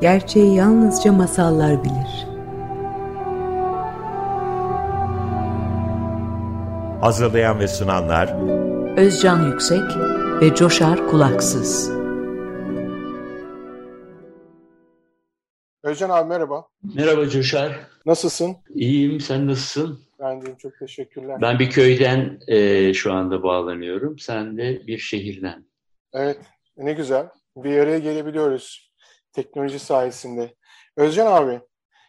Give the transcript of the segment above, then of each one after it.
Gerçeği yalnızca masallar bilir. Hazırlayan ve sunanlar Özcan Yüksek ve Coşar Kulaksız. Özcan abi merhaba. Merhaba Coşar. Nasılsın? İyiyim, sen nasılsın? Ben deyim çok teşekkürler. Ben bir köyden e, şu anda bağlanıyorum. Sen de bir şehirden. Evet, ne güzel. Bir araya gelebiliyoruz teknoloji sayesinde. Özcan abi,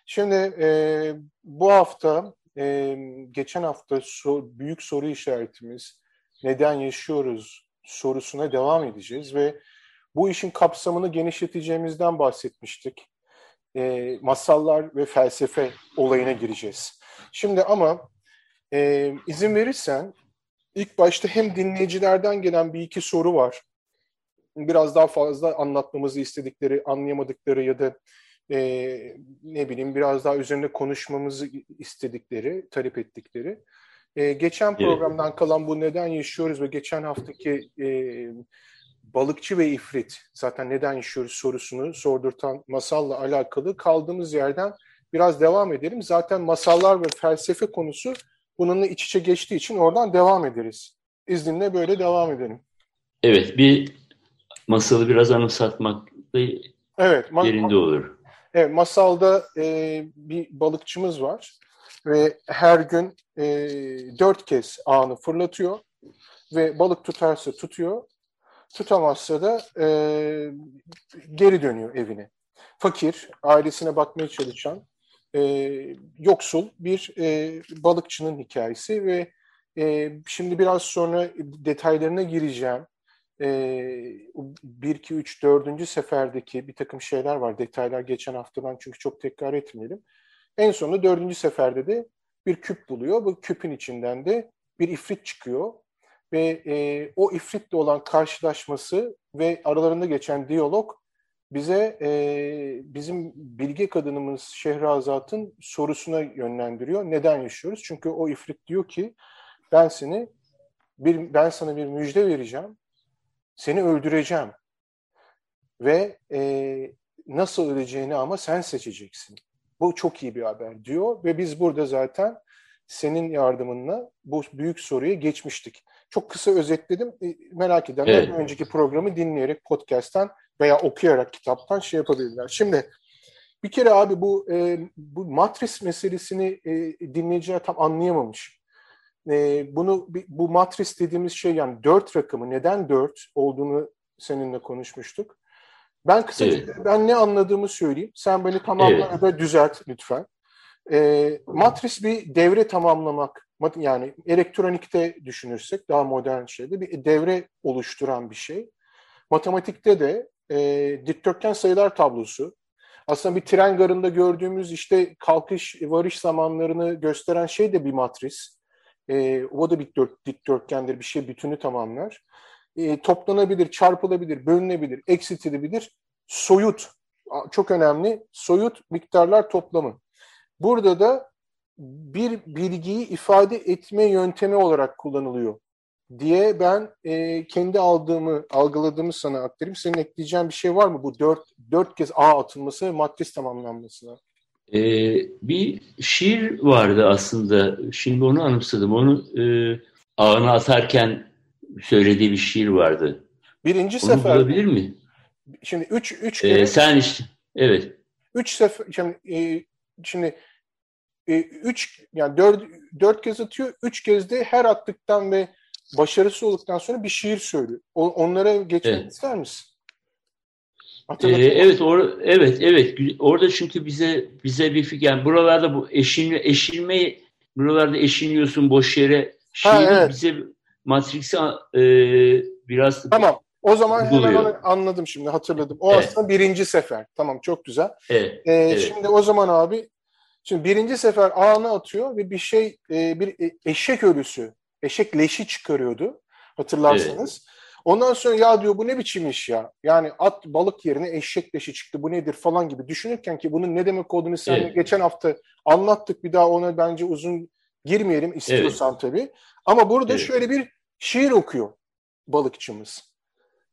şimdi e, bu hafta, e, geçen hafta so, büyük soru işaretimiz neden yaşıyoruz sorusuna devam edeceğiz ve bu işin kapsamını genişleteceğimizden bahsetmiştik. E, masallar ve felsefe olayına gireceğiz. Şimdi ama e, izin verirsen ilk başta hem dinleyicilerden gelen bir iki soru var. Biraz daha fazla anlatmamızı istedikleri, anlayamadıkları ya da e, ne bileyim biraz daha üzerinde konuşmamızı istedikleri, talep ettikleri. E, geçen programdan kalan bu neden yaşıyoruz ve geçen haftaki e, balıkçı ve ifrit zaten neden yaşıyoruz sorusunu sordurtan masalla alakalı kaldığımız yerden biraz devam edelim. Zaten masallar ve felsefe konusu bununla iç içe geçtiği için oradan devam ederiz. İzninle böyle devam edelim. Evet, bir masalı biraz anımsatmak da evet, yerinde olur. Evet, masalda e, bir balıkçımız var ve her gün e, dört kez ağını fırlatıyor ve balık tutarsa tutuyor, tutamazsa da e, geri dönüyor evine. Fakir, ailesine bakmaya çalışan, e, yoksul bir e, balıkçının hikayesi ve e, şimdi biraz sonra detaylarına gireceğim. E, 1, 2, 3, 4. seferdeki bir takım şeyler var. Detaylar geçen haftadan çünkü çok tekrar etmeyelim. En sonunda dördüncü seferde de bir küp buluyor. Bu küpün içinden de bir ifrit çıkıyor. Ve e, o ifritle olan karşılaşması ve aralarında geçen diyalog bize e, bizim bilge kadınımız Şehrazat'ın sorusuna yönlendiriyor. Neden yaşıyoruz? Çünkü o ifrit diyor ki ben seni bir ben sana bir müjde vereceğim. Seni öldüreceğim. Ve e, nasıl öleceğini ama sen seçeceksin. Bu çok iyi bir haber diyor ve biz burada zaten senin yardımınla bu büyük soruya geçmiştik. Çok kısa özetledim. Merak edenler evet. önceki programı dinleyerek podcast'ten veya okuyarak kitaptan şey yapabilirler. Şimdi bir kere abi bu e, bu matris meselesini e, dinleyiciler tam anlayamamış. E, bunu bu matris dediğimiz şey yani dört rakamı neden dört olduğunu seninle konuşmuştuk. Ben kısaca evet. ben ne anladığımı söyleyeyim. Sen beni tamamla evet. da düzelt lütfen. E, matris bir devre tamamlamak. Yani elektronikte düşünürsek daha modern şeyde bir devre oluşturan bir şey. Matematikte de e, dikdörtgen sayılar tablosu. Aslında bir tren garında gördüğümüz işte kalkış, varış zamanlarını gösteren şey de bir matris. E, o da bir dört, dikdörtgendir, bir şey bütünü tamamlar. E, toplanabilir, çarpılabilir, bölünebilir, eksiltilebilir. Soyut, çok önemli. Soyut miktarlar toplamı. Burada da bir bilgiyi ifade etme yöntemi olarak kullanılıyor diye ben e, kendi aldığımı, algıladığımı sana aktarayım. Senin ekleyeceğin bir şey var mı bu dört, dört kez A atılması ve matris tamamlanmasına? Ee, bir şiir vardı aslında. Şimdi onu anımsadım. Onu e, ağına atarken söylediği bir şiir vardı. Birinci onu sefer. bulabilir mi? Şimdi üç, üç ee, kere. Sen işte, evet. Üç sefer, şimdi, e, şimdi e, üç, yani dört, dört kez atıyor. Üç kez de her attıktan ve başarısı olduktan sonra bir şiir söylüyor. O, onlara geçmek evet. ister misin? Ee, evet, or evet, evet. Orada çünkü bize bize bir fikir, yani buralarda bu eşinme, eşinme, buralarda eşiniyorsun boş yere. Ha, evet. bize Matrix'i e, biraz Tamam. O zaman buluyor. hemen anladım şimdi hatırladım. O evet. aslında birinci sefer. Tamam çok güzel. Evet, ee, evet. Şimdi o zaman abi şimdi birinci sefer ağını atıyor ve bir şey e, bir eşek ölüsü eşek leşi çıkarıyordu hatırlarsanız. Evet. Ondan sonra ya diyor bu ne biçim iş ya? Yani at balık yerine eşek leşi çıktı bu nedir falan gibi düşünürken ki bunun ne demek olduğunu seninle evet. geçen hafta anlattık. Bir daha ona bence uzun girmeyelim istiyorsan evet. tabii. Ama burada evet. şöyle bir şiir okuyor balıkçımız.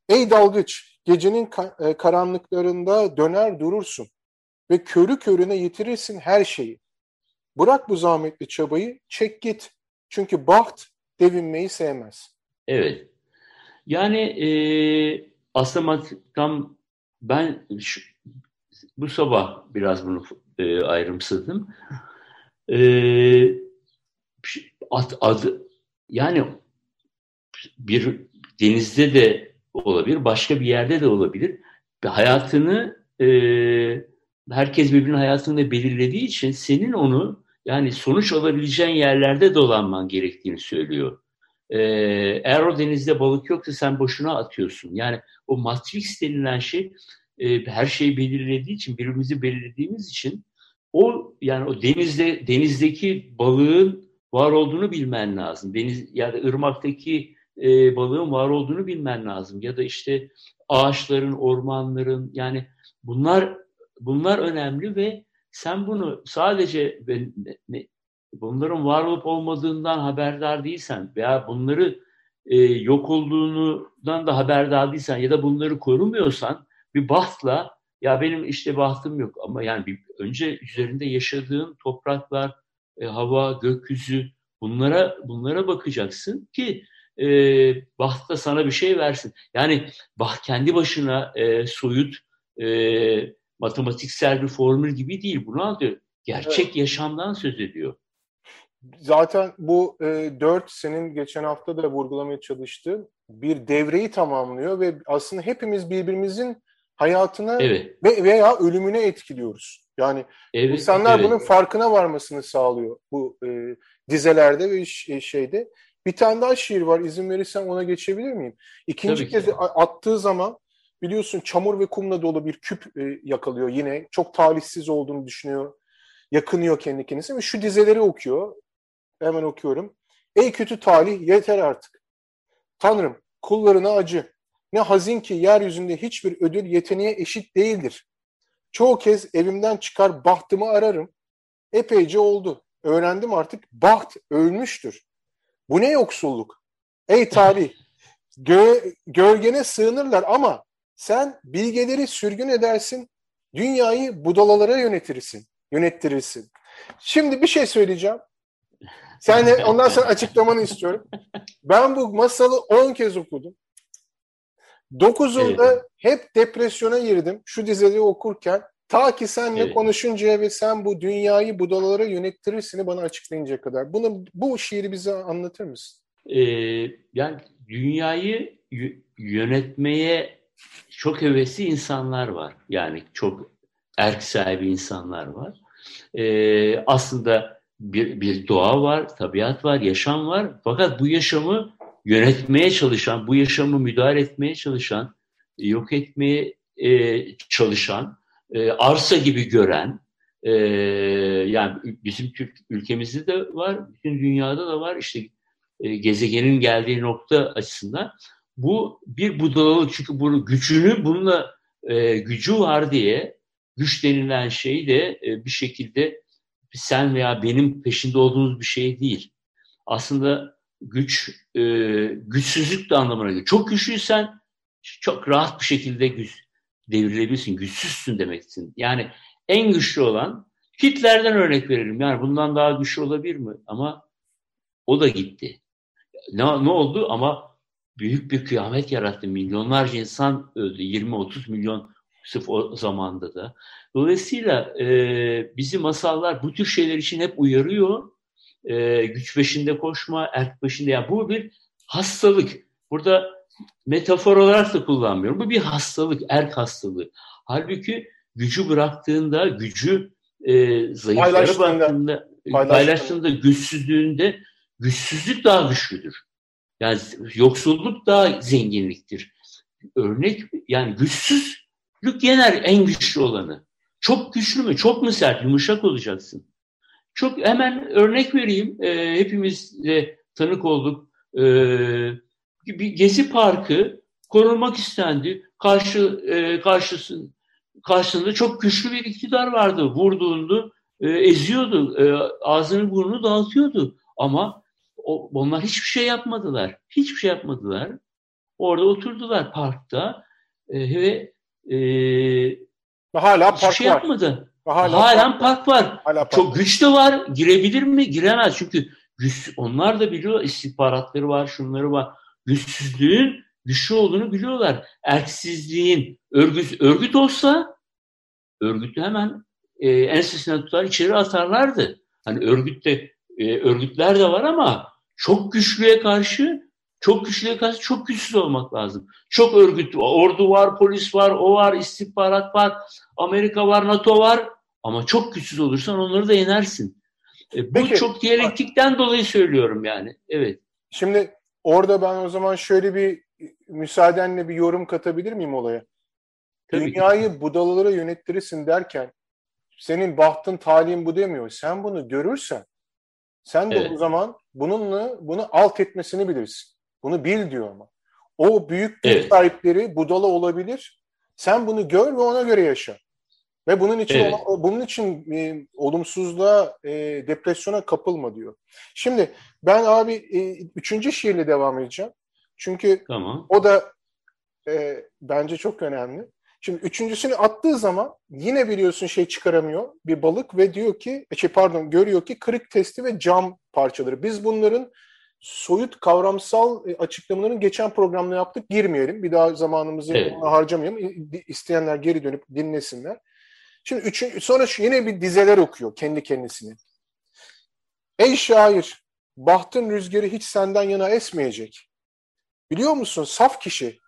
Ey dalgıç gecenin e, karanlıklarında döner durursun ve körü körüne yitirirsin her şeyi. Bırak bu zahmetli çabayı, çek git. Çünkü baht devinmeyi sevmez. Evet. Yani e, aslında tam ben şu, bu sabah biraz bunu e, ayrımsadım. E, ad, adı yani bir denizde de olabilir, başka bir yerde de olabilir. Hayatını e, herkes birbirinin hayatını belirlediği için senin onu yani sonuç alabileceğin yerlerde dolanman gerektiğini söylüyor. Ee, eğer o denizde balık yoksa sen boşuna atıyorsun. Yani o matrix denilen şey e, her şeyi belirlediği için, birbirimizi belirlediğimiz için o yani o denizde denizdeki balığın var olduğunu bilmen lazım. Deniz ya da ırmaktaki e, balığın var olduğunu bilmen lazım. Ya da işte ağaçların, ormanların yani bunlar bunlar önemli ve sen bunu sadece bunların var olup olmadığından haberdar değilsen veya bunları e, yok olduğundan da haberdar değilsen ya da bunları korumuyorsan bir bahtla ya benim işte bahtım yok ama yani bir, önce üzerinde yaşadığın topraklar, e, hava, gökyüzü bunlara bunlara bakacaksın ki e, baht da sana bir şey versin. Yani baht kendi başına e, soyut e, matematiksel bir formül gibi değil. Bunu alıyor. Gerçek evet. yaşamdan söz ediyor. Zaten bu e, dört senin geçen hafta da vurgulamaya çalıştığın bir devreyi tamamlıyor ve aslında hepimiz birbirimizin hayatına evet. ve veya ölümüne etkiliyoruz. Yani evet, insanlar evet. bunun farkına varmasını sağlıyor bu e, dizelerde ve şeyde. Bir tane daha şiir var. İzin verirsen ona geçebilir miyim? İkinci Tabii kez ki. attığı zaman biliyorsun çamur ve kumla dolu bir küp e, yakalıyor yine. Çok talihsiz olduğunu düşünüyor. Yakınıyor kendi kendisine ve şu dizeleri okuyor. Hemen okuyorum. Ey kötü talih yeter artık. Tanrım kullarına acı. Ne hazin ki yeryüzünde hiçbir ödül yeteneğe eşit değildir. Çoğu kez evimden çıkar bahtımı ararım. Epeyce oldu. Öğrendim artık baht ölmüştür. Bu ne yoksulluk? Ey talih, gö gölgene sığınırlar ama sen bilgeleri sürgün edersin, dünyayı budalalara yönetirsin, yönettirirsin. Şimdi bir şey söyleyeceğim. Sen ondan sonra açıklamanı istiyorum. Ben bu masalı 10 kez okudum. Dokuzunda evet. hep depresyona girdim şu dizileri okurken. Ta ki senle evet. konuşuncaya ve sen bu dünyayı budalalara yönettirirsin bana açıklayıncaya kadar. Bunu bu şiiri bize anlatır mısın? Ee, yani dünyayı yönetmeye çok hevesli insanlar var. Yani çok erk sahibi insanlar var. Ee, aslında bir, bir doğa var, tabiat var, yaşam var. Fakat bu yaşamı yönetmeye çalışan, bu yaşamı müdahale etmeye çalışan, yok etmeye e, çalışan, e, arsa gibi gören, e, yani bizim Türk ülkemizde de var, bütün dünyada da var. İşte e, gezegenin geldiği nokta açısından bu bir budalalık çünkü bunu gücünü bununla e, gücü var diye güç denilen şey de e, bir şekilde sen veya benim peşinde olduğumuz bir şey değil. Aslında güç e, güçsüzlük de anlamına geliyor. Çok güçlüysen çok rahat bir şekilde güç devrilebilirsin. Güçsüzsün demeksin. Yani en güçlü olan Hitler'den örnek verelim. Yani bundan daha güçlü olabilir mi? Ama o da gitti. Ne, ne oldu? Ama büyük bir kıyamet yarattı. Milyonlarca insan öldü. 20-30 milyon sırf o zamanda da. Dolayısıyla e, bizi masallar bu tür şeyler için hep uyarıyor. E, güç peşinde koşma, erk peşinde. Yani bu bir hastalık. Burada metafor olarak da kullanmıyorum. Bu bir hastalık, erk hastalığı. Halbuki gücü bıraktığında, gücü e, zayıflara bıraktığında, paylaştığında, güçsüzlüğünde güçsüzlük daha güçlüdür. Yani yoksulluk daha zenginliktir. Örnek yani güçsüzlük yener en güçlü olanı. Çok güçlü mü? Çok mu sert? Yumuşak olacaksın. Çok hemen örnek vereyim. E, hepimiz de tanık olduk. E, bir gezi parkı korunmak istendi. Karşı e, karşısın, karşısında çok güçlü bir iktidar vardı. Vurduğunda e, eziyordu. E, ağzını burnunu dağıtıyordu. Ama o, onlar hiçbir şey yapmadılar. Hiçbir şey yapmadılar. Orada oturdular parkta. E, ve e, hala park şey var. yapmadı. Hala, hala park var. Hala park Çok güç de var. Girebilir mi? Giremez. Çünkü güç, onlar da biliyor istihbaratları var, şunları var. Güçsüzlüğün güçlü olduğunu biliyorlar. Erksizliğin örgüt, örgüt olsa örgütü hemen e, ensesinden tutar içeri atarlardı. Hani örgütte e, örgütler de var ama çok güçlüye karşı çok güçlüye karşı çok güçsüz olmak lazım. Çok örgüt, ordu var, polis var, o var, istihbarat var, Amerika var, NATO var. Ama çok güçsüz olursan onları da yenersin. E, bu Peki, çok diyalektikten dolayı söylüyorum yani. Evet. Şimdi orada ben o zaman şöyle bir müsaadenle bir yorum katabilir miyim olaya? Tabii Dünyayı ki. budalalara yönettirirsin derken senin bahtın talin bu demiyor. Sen bunu görürsen sen de evet. o zaman bununla bunu alt etmesini bilirsin. Bunu bil diyor ama. O büyük evet. sahipleri budala olabilir. Sen bunu gör ve ona göre yaşa. Ve bunun için evet. bunun için e, olumsuzluğa, e, depresyona kapılma diyor. Şimdi ben abi e, üçüncü şiirle devam edeceğim. Çünkü tamam. o da e, bence çok önemli. Şimdi üçüncüsünü attığı zaman yine biliyorsun şey çıkaramıyor bir balık ve diyor ki, şey pardon görüyor ki kırık testi ve cam parçaları. Biz bunların soyut kavramsal e, açıklamalarını geçen programda yaptık. Girmeyelim. Bir daha zamanımızı evet. harcamayalım. İsteyenler geri dönüp dinlesinler. Şimdi üçün, sonra yine bir dizeler okuyor kendi kendisine. Ey şair, bahtın rüzgarı hiç senden yana esmeyecek. Biliyor musun saf kişi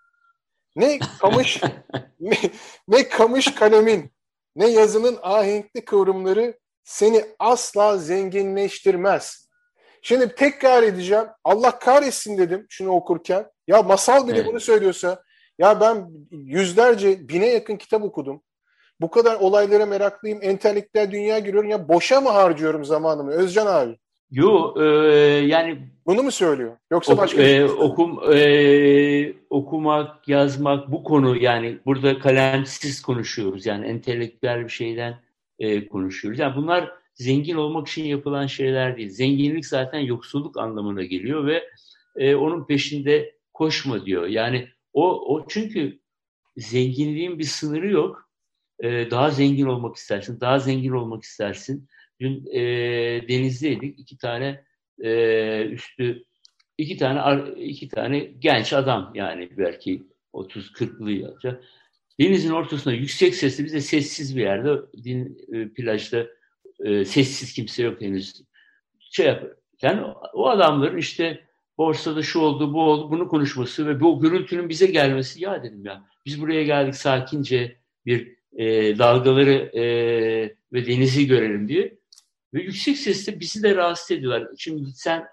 ne kamış ne, ne kamış kalemin ne yazının ahenkli kıvrımları seni asla zenginleştirmez. Şimdi tekrar edeceğim. Allah kahretsin dedim şunu okurken. Ya masal bile evet. bunu söylüyorsa ya ben yüzlerce bine yakın kitap okudum. Bu kadar olaylara meraklıyım. Entelektüel dünya giriyorum. Ya boşa mı harcıyorum zamanımı Özcan abi? Yo e, yani bunu mu söylüyor? Yoksa ok, başka bir şey e, okum e, okumak, yazmak bu konu yani burada kalemsiz konuşuyoruz. Yani entelektüel bir şeyden e, konuşuyoruz. Yani bunlar zengin olmak için yapılan şeyler değil. Zenginlik zaten yoksulluk anlamına geliyor ve e, onun peşinde koşma diyor. Yani o o çünkü zenginliğin bir sınırı yok. E, daha zengin olmak istersin, daha zengin olmak istersin Dün e, denizdeydik. iki tane e, üstü iki tane iki tane genç adam yani belki 30-40'lı yaşta. Denizin ortasında yüksek sesli bize sessiz bir yerde din, e, plajda e, sessiz kimse yok henüz. Şey yap, yani o adamların işte borsada şu oldu, bu oldu, bunu konuşması ve bu gürültünün bize gelmesi ya dedim ya biz buraya geldik sakince bir e, dalgaları e, ve denizi görelim diye. Ve yüksek sesle bizi de rahatsız ediyorlar. Şimdi sen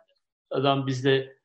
adam bizde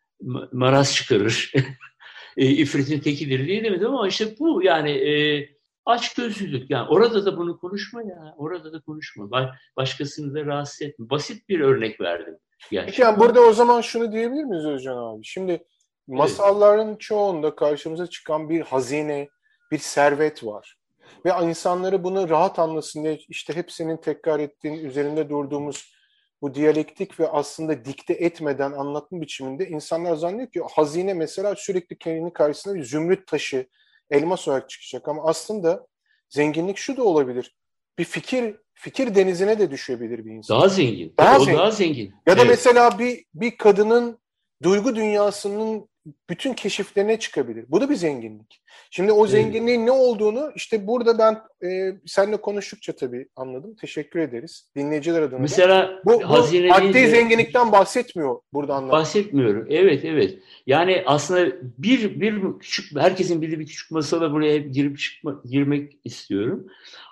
maraz çıkarır. e, ifritin tekidir diye demedim ama işte bu yani e, aç gözlülük. Yani orada da bunu konuşma ya. Orada da konuşma. Başkasını da rahatsız etme. Basit bir örnek verdim. Gerçekten. Yani burada o zaman şunu diyebilir miyiz Özcan abi? Şimdi masalların evet. çoğunda karşımıza çıkan bir hazine, bir servet var. Ve insanları bunu rahat anlasın diye işte hep senin tekrar ettiğin, üzerinde durduğumuz bu diyalektik ve aslında dikte etmeden anlatma biçiminde insanlar zannediyor ki hazine mesela sürekli kendini karşısında bir zümrüt taşı, elmas olarak çıkacak. Ama aslında zenginlik şu da olabilir. Bir fikir fikir denizine de düşebilir bir insan. Daha zengin. Daha o zengin. daha zengin. Ya da evet. mesela bir bir kadının duygu dünyasının bütün keşiflerine çıkabilir. Bu da bir zenginlik. Şimdi o zenginliğin ne olduğunu işte burada ben e, seninle konuştukça tabii anladım. Teşekkür ederiz. Dinleyiciler adına. Mesela bu, bu maddi de, zenginlikten bahsetmiyor burada anladım. Bahsetmiyorum. Evet evet. Yani aslında bir bir küçük herkesin bildiği bir küçük masala buraya girip çıkma, girmek istiyorum.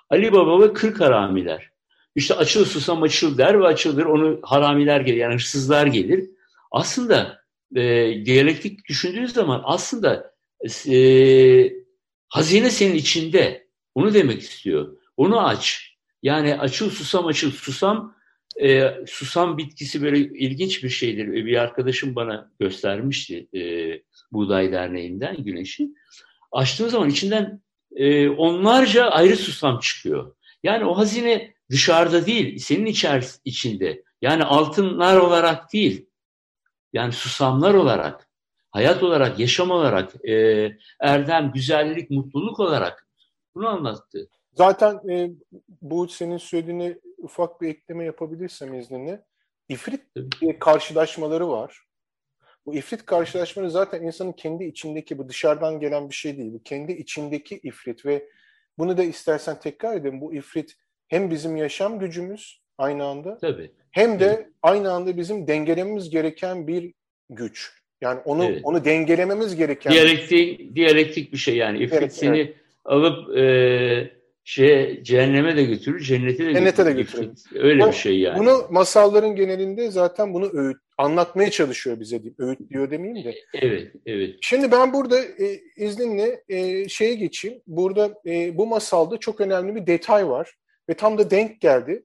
Ali Baba ve Kırk Haramiler. İşte açıl susam açıl der ve açılır. Onu haramiler gelir yani hırsızlar gelir. Aslında e, diyalektik düşündüğün zaman aslında e, hazine senin içinde. Onu demek istiyor. Onu aç. Yani açıl susam açıl. Susam e, susam bitkisi böyle ilginç bir şeydir. Bir arkadaşım bana göstermişti e, Buğday Derneği'nden güneşi. Açtığın zaman içinden e, onlarca ayrı susam çıkıyor. Yani o hazine dışarıda değil, senin içer, içinde. Yani altınlar olarak değil, yani susamlar olarak hayat olarak, yaşam olarak, e, erdem, güzellik, mutluluk olarak bunu anlattı. Zaten e, bu senin söylediğine ufak bir ekleme yapabilirsem izninle. İfrit diye karşılaşmaları var. Bu ifrit karşılaşmaları zaten insanın kendi içindeki bu dışarıdan gelen bir şey değil. Bu kendi içindeki ifrit ve bunu da istersen tekrar edelim. Bu ifrit hem bizim yaşam gücümüz aynı anda Tabii. hem de Tabii. aynı anda bizim dengelememiz gereken bir güç. Yani onu evet. onu dengelememiz gereken diyalektik diyalektik bir şey yani. İfrit evet, seni evet. alıp e, şey cehenneme de götürür, cennete de cennete götürür. de götürür. Öyle bu, bir şey yani. Bunu masalların genelinde zaten bunu öğüt, anlatmaya çalışıyor bize. Öğüt diyor demeyeyim de. Evet, evet. Şimdi ben burada e, izninle e, şeye geçeyim. Burada e, bu masalda çok önemli bir detay var ve tam da denk geldi.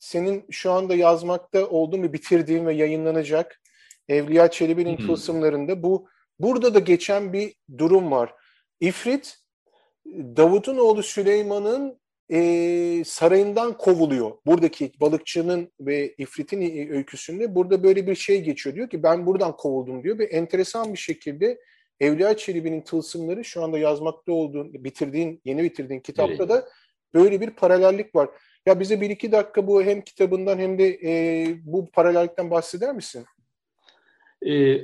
Senin şu anda yazmakta olduğun ve bitirdiğin ve yayınlanacak Evliya Çelebi'nin hmm. tılsımlarında bu burada da geçen bir durum var. İfrit Davut'un oğlu Süleyman'ın e, sarayından kovuluyor. Buradaki balıkçının ve İfrit'in öyküsünde burada böyle bir şey geçiyor. Diyor ki ben buradan kovuldum diyor ve enteresan bir şekilde Evliya Çelebi'nin tılsımları şu anda yazmakta olduğun, bitirdiğin, yeni bitirdiğin kitapta evet. da böyle bir paralellik var. Ya bize bir iki dakika bu hem kitabından hem de e, bu paralellikten bahseder misin? Ee,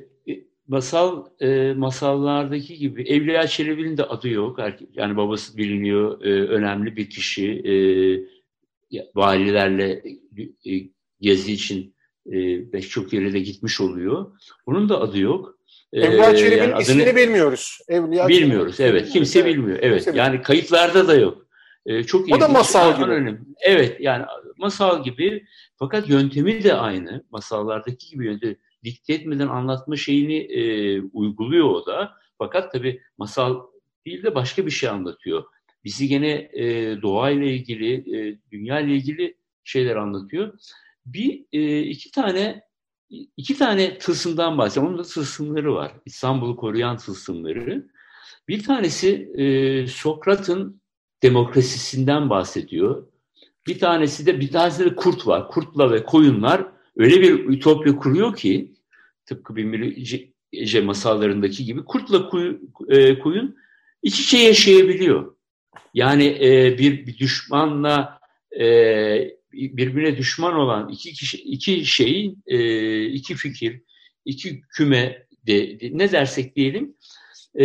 masal e, masallardaki gibi Evliya Çelebi'nin de adı yok. Yani babası biliniyor, e, önemli bir kişi. E, valilerle e, gezi için e, çok yere de gitmiş oluyor. Onun da adı yok. E, Evliya Çelebi'nin yani adını, ismini bilmiyoruz. Evliya bilmiyoruz, Çelebi. evet. Kimse evet. bilmiyor. Evet, Kimse yani kayıtlarda da yok. E, çok o da masal gibi. Önemli. Evet, yani masal gibi. Fakat yöntemi de aynı. Masallardaki gibi yöntemi dikte etmeden anlatma şeyini e, uyguluyor o da. Fakat tabii masal değil de başka bir şey anlatıyor. Bizi gene e, doğayla ilgili, e, dünya ile ilgili şeyler anlatıyor. Bir e, iki tane iki tane tılsımdan bahsedeyim. Onun da tılsımları var. İstanbul'u koruyan tılsımları. Bir tanesi e, Sokrat'ın demokrasisinden bahsediyor. Bir tanesi de bir tanesi de kurt var. Kurtla ve koyunlar öyle bir ütopya kuruyor ki tıpkı Binbir masallarındaki gibi kurtla e, kuyun iç içe yaşayabiliyor. Yani e, bir, bir düşmanla e, birbirine düşman olan iki kişi, iki şeyin iki fikir, iki küme de, de ne dersek diyelim e,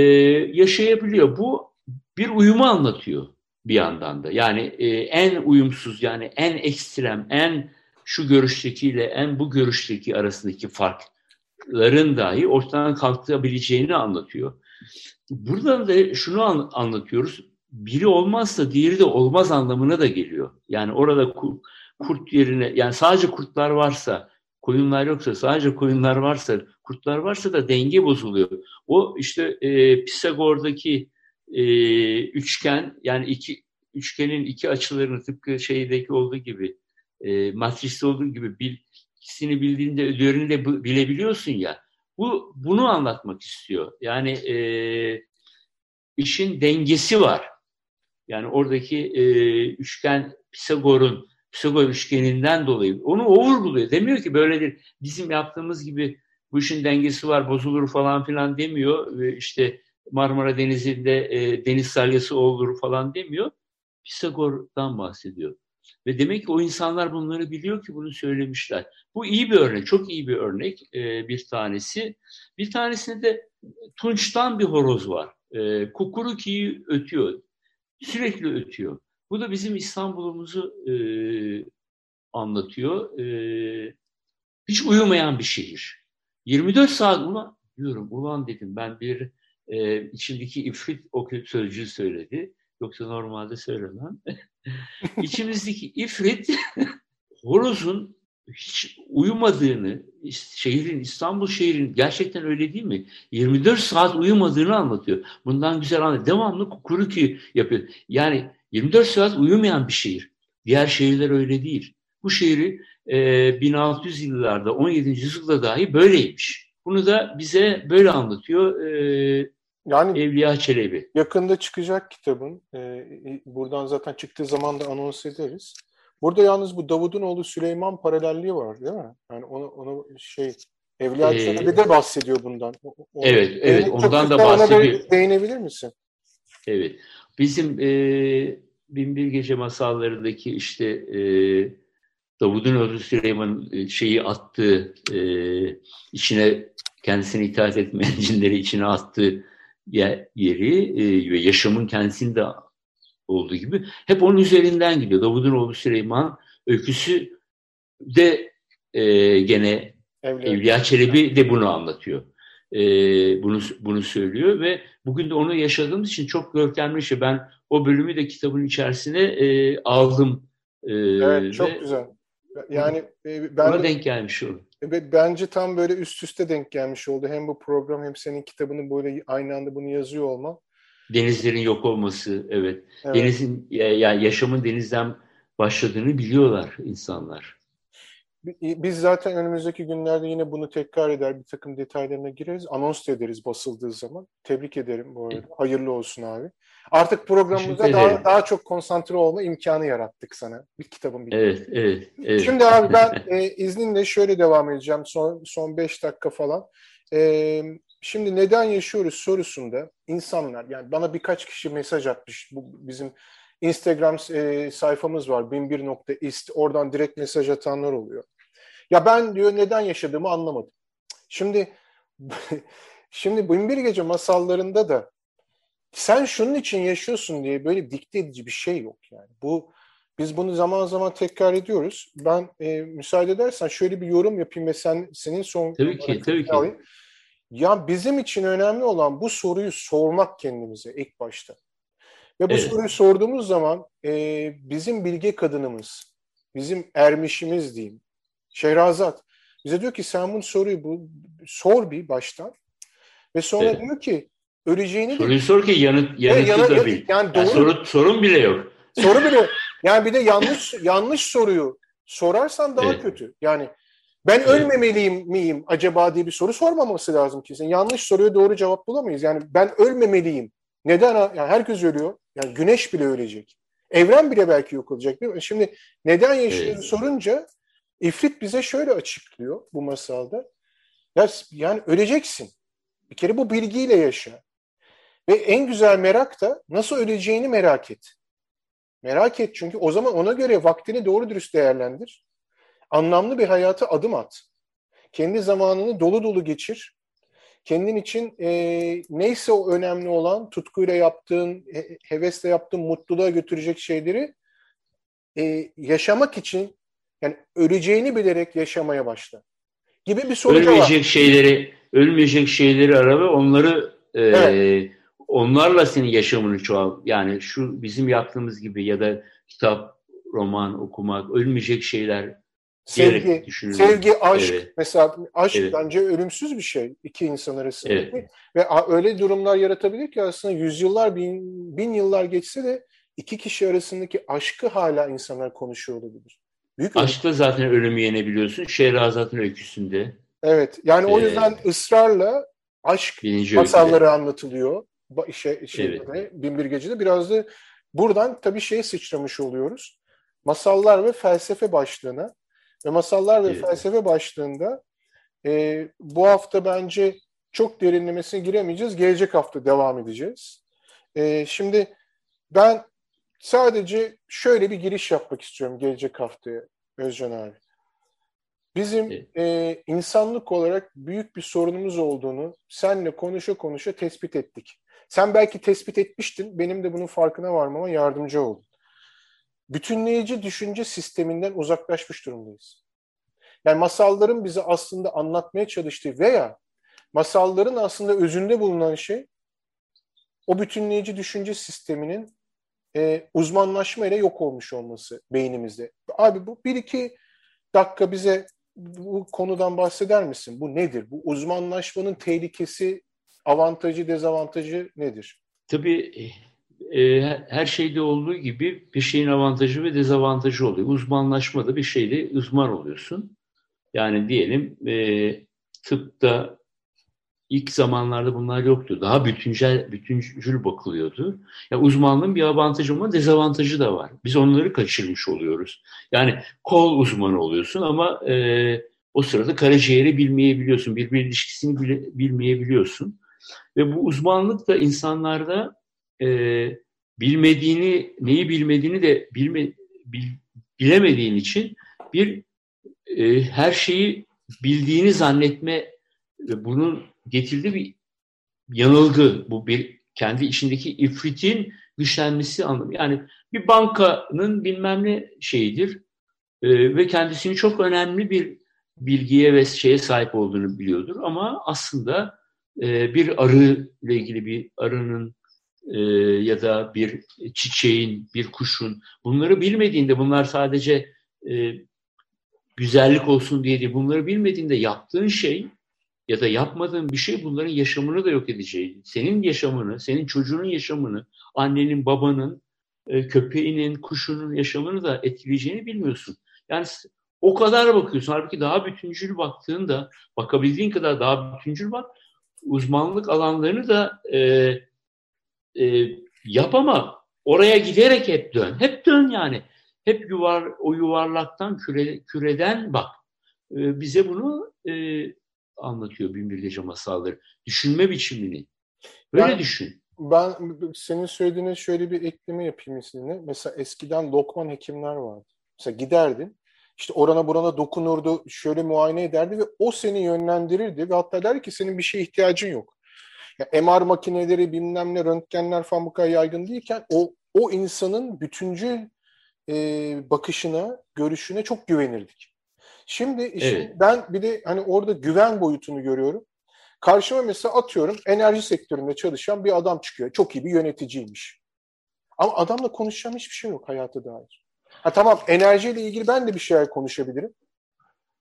yaşayabiliyor. Bu bir uyumu anlatıyor bir yandan da. Yani e, en uyumsuz yani en ekstrem, en şu görüştekiyle en bu görüşteki arasındaki fark ların dahi ortadan kalkabileceğini anlatıyor. Buradan da şunu an, anlatıyoruz. Biri olmazsa diğeri de olmaz anlamına da geliyor. Yani orada kurt yerine yani sadece kurtlar varsa koyunlar yoksa sadece koyunlar varsa kurtlar varsa da denge bozuluyor. O işte e, Pisagor'daki e, üçgen yani iki üçgenin iki açılarını tıpkı şeydeki olduğu gibi e, matriste olduğu gibi bir ikisini bildiğinde ödülünü de bilebiliyorsun ya. Bu bunu anlatmak istiyor. Yani e, işin dengesi var. Yani oradaki e, üçgen Pisagor'un Pisagor üçgeninden dolayı onu o vurguluyor. Demiyor ki böyledir. Bizim yaptığımız gibi bu işin dengesi var, bozulur falan filan demiyor. Ve işte Marmara Denizi'nde e, deniz salyası olur falan demiyor. Pisagor'dan bahsediyor. Ve demek ki o insanlar bunları biliyor ki bunu söylemişler. Bu iyi bir örnek, çok iyi bir örnek e, bir tanesi. Bir tanesinde de Tunç'tan bir horoz var. E, kukuruki'yi ötüyor. Sürekli ötüyor. Bu da bizim İstanbul'umuzu e, anlatıyor. E, hiç uyumayan bir şehir. 24 saat ulan diyorum ulan dedim ben bir e, içindeki ifrit o sözcüğü söyledi. Yoksa normalde söylemem. İçimizdeki ifrit horozun hiç uyumadığını, şehrin, İstanbul şehrin gerçekten öyle değil mi? 24 saat uyumadığını anlatıyor. Bundan güzel anlatıyor. Devamlı kukuruki yapıyor. Yani 24 saat uyumayan bir şehir. Diğer şehirler öyle değil. Bu şehri e, 1600 yıllarda 17. yüzyılda dahi böyleymiş. Bunu da bize böyle anlatıyor. E, yani Evliya Çelebi. Yakında çıkacak kitabın. E, buradan zaten çıktığı zaman da anons ederiz. Burada yalnız bu Davud'un oğlu Süleyman paralelliği var değil mi? Yani onu, onu şey Evliya Çelebi de bahsediyor bundan. O, evet, evet. Ondan da bahsediyor. Değinebilir misin? Evet. Bizim e, Binbir Gece masallarındaki işte e, Davud'un oğlu Süleyman'ın şeyi attığı e, içine kendisine itaat etmeyen cinleri içine attığı yeri e, ve yaşamın kendisinde olduğu gibi hep onun üzerinden gidiyor. Davud'un oğlu Süleyman öyküsü de e, gene Evliya. Evliya Çelebi de bunu anlatıyor. E, bunu bunu söylüyor ve bugün de onu yaşadığımız için çok görkemli şey. Ben o bölümü de kitabın içerisine e, aldım. E, evet çok ve, güzel. Yani e, ben Buna denk gelmiş oldu. Bence tam böyle üst üste denk gelmiş oldu. Hem bu program hem senin kitabını böyle aynı anda bunu yazıyor olma. Denizlerin yok olması, evet. evet. Denizin ya, ya yaşamın denizden başladığını biliyorlar insanlar. Biz zaten önümüzdeki günlerde yine bunu tekrar eder, bir takım detaylarına gireriz. Anons ederiz basıldığı zaman. Tebrik ederim bu arada. Hayırlı olsun abi. Artık programımıza daha, daha çok konsantre olma imkanı yarattık sana. Bir kitabın bir. Evet, evet, evet. Şimdi abi ben e, izninle şöyle devam edeceğim. Son son beş dakika falan. E, şimdi neden yaşıyoruz sorusunda insanlar yani bana birkaç kişi mesaj atmış. Bu bizim Instagram e, sayfamız var binbir.ist oradan direkt mesaj atanlar oluyor. Ya ben diyor neden yaşadığımı anlamadım. Şimdi şimdi binbir gece masallarında da sen şunun için yaşıyorsun diye böyle dikte edici bir şey yok yani. Bu biz bunu zaman zaman tekrar ediyoruz. Ben e, müsaade edersen şöyle bir yorum yapayım ve sen senin son tabii ki tabii ki. Alayım. Ya bizim için önemli olan bu soruyu sormak kendimize ilk başta. Ve bu evet. soruyu sorduğumuz zaman e, bizim bilge kadınımız, bizim ermişimiz diyeyim, Şehrazat bize diyor ki sen bu soruyu bu, sor bir baştan. Ve sonra evet. diyor ki öleceğini Soruyu de... sor ki yanıt, yanıtı yanı, da bil. Yani, doğru, yani soru, sorun bile yok. Soru bile Yani bir de yanlış yanlış soruyu sorarsan daha evet. kötü. Yani ben evet. ölmemeliyim miyim acaba diye bir soru sormaması lazım kesin. Yanlış soruya doğru cevap bulamayız. Yani ben ölmemeliyim. Neden? Yani herkes ölüyor. Yani güneş bile ölecek. Evren bile belki yok olacak değil mi? Şimdi neden yaşadığını evet. sorunca İfrit bize şöyle açıklıyor bu masalda. Ya, yani öleceksin. Bir kere bu bilgiyle yaşa. Ve en güzel merak da nasıl öleceğini merak et. Merak et çünkü o zaman ona göre vaktini doğru dürüst değerlendir. Anlamlı bir hayata adım at. Kendi zamanını dolu dolu geçir. Kendin için e, neyse o önemli olan tutkuyla yaptığın, he, hevesle yaptığın mutluluğa götürecek şeyleri e, yaşamak için yani öleceğini bilerek yaşamaya başla. Gibi bir sonuç Ölmeyecek var. şeyleri, ölmeyecek şeyleri ara ve onları e, evet. onlarla senin yaşamını çoğalt. Yani şu bizim yaptığımız gibi ya da kitap, roman okumak, ölmeyecek şeyler Sevgi, sevgi, aşk. Evet. Mesela aşk evet. bence ölümsüz bir şey iki insan arasında. Evet. Ve öyle durumlar yaratabilir ki aslında yüzyıllar, bin, bin yıllar geçse de iki kişi arasındaki aşkı hala insanlar konuşuyor olabilir. Büyük Aşkla ölüm. zaten ölümü yenebiliyorsun. Şehrazat'ın öyküsünde. Evet. Yani o yüzden ee, ısrarla aşk masalları öyküde. anlatılıyor. Şey, şeyde, evet. Binbir Gece'de biraz da buradan tabii şeye sıçramış oluyoruz. Masallar ve felsefe başlığına. Ve masallar ve evet. felsefe başlığında e, bu hafta bence çok derinlemesine giremeyeceğiz. Gelecek hafta devam edeceğiz. E, şimdi ben Sadece şöyle bir giriş yapmak istiyorum gelecek haftaya Özcan abi. Bizim e, insanlık olarak büyük bir sorunumuz olduğunu senle konuşa konuşa tespit ettik. Sen belki tespit etmiştin, benim de bunun farkına varmama yardımcı oldun. Bütünleyici düşünce sisteminden uzaklaşmış durumdayız. Yani masalların bize aslında anlatmaya çalıştığı veya masalların aslında özünde bulunan şey o bütünleyici düşünce sisteminin e, uzmanlaşma ile yok olmuş olması beynimizde. Abi bu bir iki dakika bize bu konudan bahseder misin? Bu nedir? Bu uzmanlaşmanın tehlikesi, avantajı, dezavantajı nedir? Tabii e, her şeyde olduğu gibi bir şeyin avantajı ve dezavantajı oluyor. Uzmanlaşmada bir şeyde uzman oluyorsun. Yani diyelim e, tıpta İlk zamanlarda bunlar yoktu. Daha bütüncül, bütüncül bakılıyordu. Ya uzmanlığın bir avantajı ama dezavantajı da var. Biz onları kaçırmış oluyoruz. Yani kol uzmanı oluyorsun ama e, o sırada karaciğeri bilmeyebiliyorsun, birbir ilişkisini bile, bilmeyebiliyorsun. Ve bu uzmanlık da insanlarda e, bilmediğini, neyi bilmediğini de bilme, bil, bilemediğin için bir e, her şeyi bildiğini zannetme ve bunun getirdiği bir yanılgı. Bu bir kendi içindeki ifritin güçlenmesi anlamı. Yani bir bankanın bilmem ne şeyidir e, ve kendisini çok önemli bir bilgiye ve şeye sahip olduğunu biliyordur ama aslında e, bir arı ile ilgili bir arının e, ya da bir çiçeğin, bir kuşun bunları bilmediğinde bunlar sadece e, güzellik olsun diye değil bunları bilmediğinde yaptığın şey ya da yapmadığın bir şey bunların yaşamını da yok edeceği. Senin yaşamını, senin çocuğunun yaşamını, annenin, babanın, e, köpeğinin, kuşunun yaşamını da etkileyeceğini bilmiyorsun. Yani o kadar bakıyorsun. Halbuki daha bütüncül baktığında, bakabildiğin kadar daha bütüncül bak. Uzmanlık alanlarını da e, e, yap ama oraya giderek hep dön. Hep dön yani. Hep yuvar, o yuvarlaktan, küre, küreden bak. E, bize bunu e, anlatıyor Binbir Gece Masalları. Düşünme biçimini. Böyle ben, düşün. Ben senin söylediğine şöyle bir ekleme yapayım izninle. Mesela eskiden lokman hekimler vardı. Mesela giderdin, işte orana burana dokunurdu, şöyle muayene ederdi ve o seni yönlendirirdi ve hatta derdi ki senin bir şeye ihtiyacın yok. Yani MR makineleri, bilmem ne, röntgenler falan bu kadar yaygın değilken o, o insanın bütüncül e, bakışına, görüşüne çok güvenirdik. Şimdi işin, evet. ben bir de hani orada güven boyutunu görüyorum. Karşıma mesela atıyorum enerji sektöründe çalışan bir adam çıkıyor. Çok iyi bir yöneticiymiş. Ama adamla konuşacağım hiçbir şey yok hayata dair. Ha tamam enerjiyle ilgili ben de bir şeyler konuşabilirim.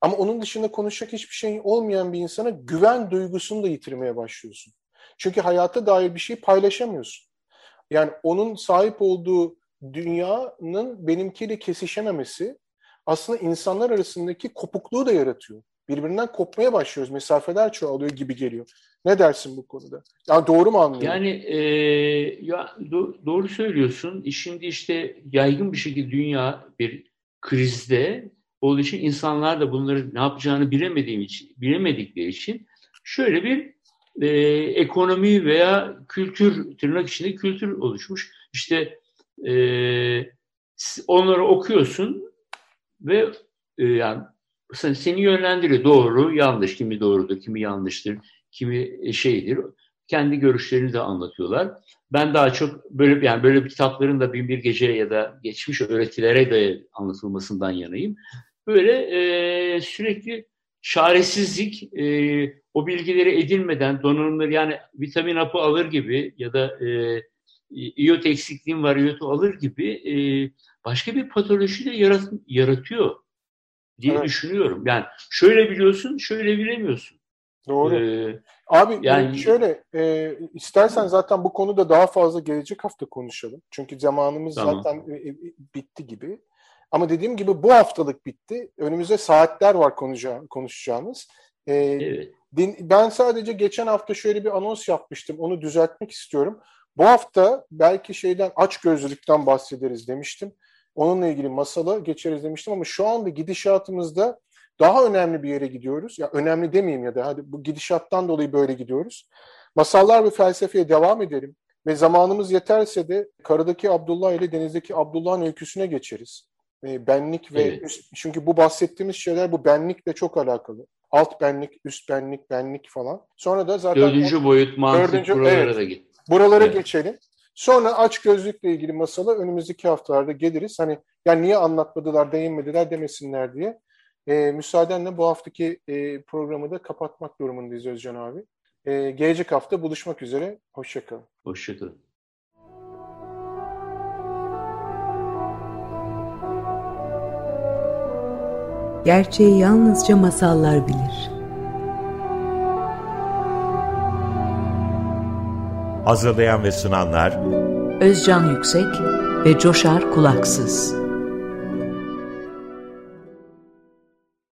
Ama onun dışında konuşacak hiçbir şey olmayan bir insana güven duygusunu da yitirmeye başlıyorsun. Çünkü hayata dair bir şey paylaşamıyorsun. Yani onun sahip olduğu dünyanın benimkiyle kesişememesi aslında insanlar arasındaki kopukluğu da yaratıyor. Birbirinden kopmaya başlıyoruz. Mesafeler çoğalıyor gibi geliyor. Ne dersin bu konuda? Ya doğru mu anlıyorum? Yani e, ya do, doğru söylüyorsun. Şimdi işte yaygın bir şekilde dünya bir krizde olduğu için insanlar da bunları ne yapacağını bilemediğim için, bilemedikleri için şöyle bir e, ekonomi veya kültür, tırnak içinde kültür oluşmuş. İşte e, onları okuyorsun ve e, yani seni yönlendiriyor. Doğru, yanlış. Kimi doğrudur, kimi yanlıştır, kimi şeydir. Kendi görüşlerini de anlatıyorlar. Ben daha çok böyle yani böyle bir kitapların da bin bir gece ya da geçmiş öğretilere de anlatılmasından yanayım. Böyle e, sürekli çaresizlik, e, o bilgileri edinmeden donanımları yani vitamin hapı alır gibi ya da e, iot eksikliğim var, iyotu alır gibi e, başka bir patoloji de yarat, yaratıyor diye evet. düşünüyorum. Yani şöyle biliyorsun, şöyle bilemiyorsun. Doğru. Ee, Abi yani şöyle e, istersen zaten bu konuda daha fazla gelecek hafta konuşalım. Çünkü zamanımız tamam. zaten e, e, bitti gibi. Ama dediğim gibi bu haftalık bitti. Önümüzde saatler var konuşacağımız. Ee, evet. Ben sadece geçen hafta şöyle bir anons yapmıştım. Onu düzeltmek istiyorum. Bu hafta belki şeyden aç gözlülükten bahsederiz demiştim. Onunla ilgili masala geçeriz demiştim ama şu anda gidişatımızda daha önemli bir yere gidiyoruz. Ya önemli demeyeyim ya da hadi bu gidişattan dolayı böyle gidiyoruz. Masallar ve felsefeye devam edelim ve zamanımız yeterse de karadaki Abdullah ile denizdeki Abdullah'ın öyküsüne geçeriz. E, benlik ve evet. üst, çünkü bu bahsettiğimiz şeyler bu benlikle çok alakalı. Alt benlik, üst benlik, benlik falan. Sonra da zaten dördüncü boyut mantık dördüncü, buralara evet, da git. Buralara evet. geçelim. Sonra aç gözlükle ilgili masala önümüzdeki haftalarda geliriz. Hani yani niye anlatmadılar, değinmediler demesinler diye. E, müsaadenle bu haftaki e, programı da kapatmak durumundayız Özcan abi. E, gelecek hafta buluşmak üzere. Hoşçakalın. Hoşçakalın. Gerçeği yalnızca masallar bilir. Hazırlayan ve sunanlar Özcan Yüksek ve Coşar Kulaksız.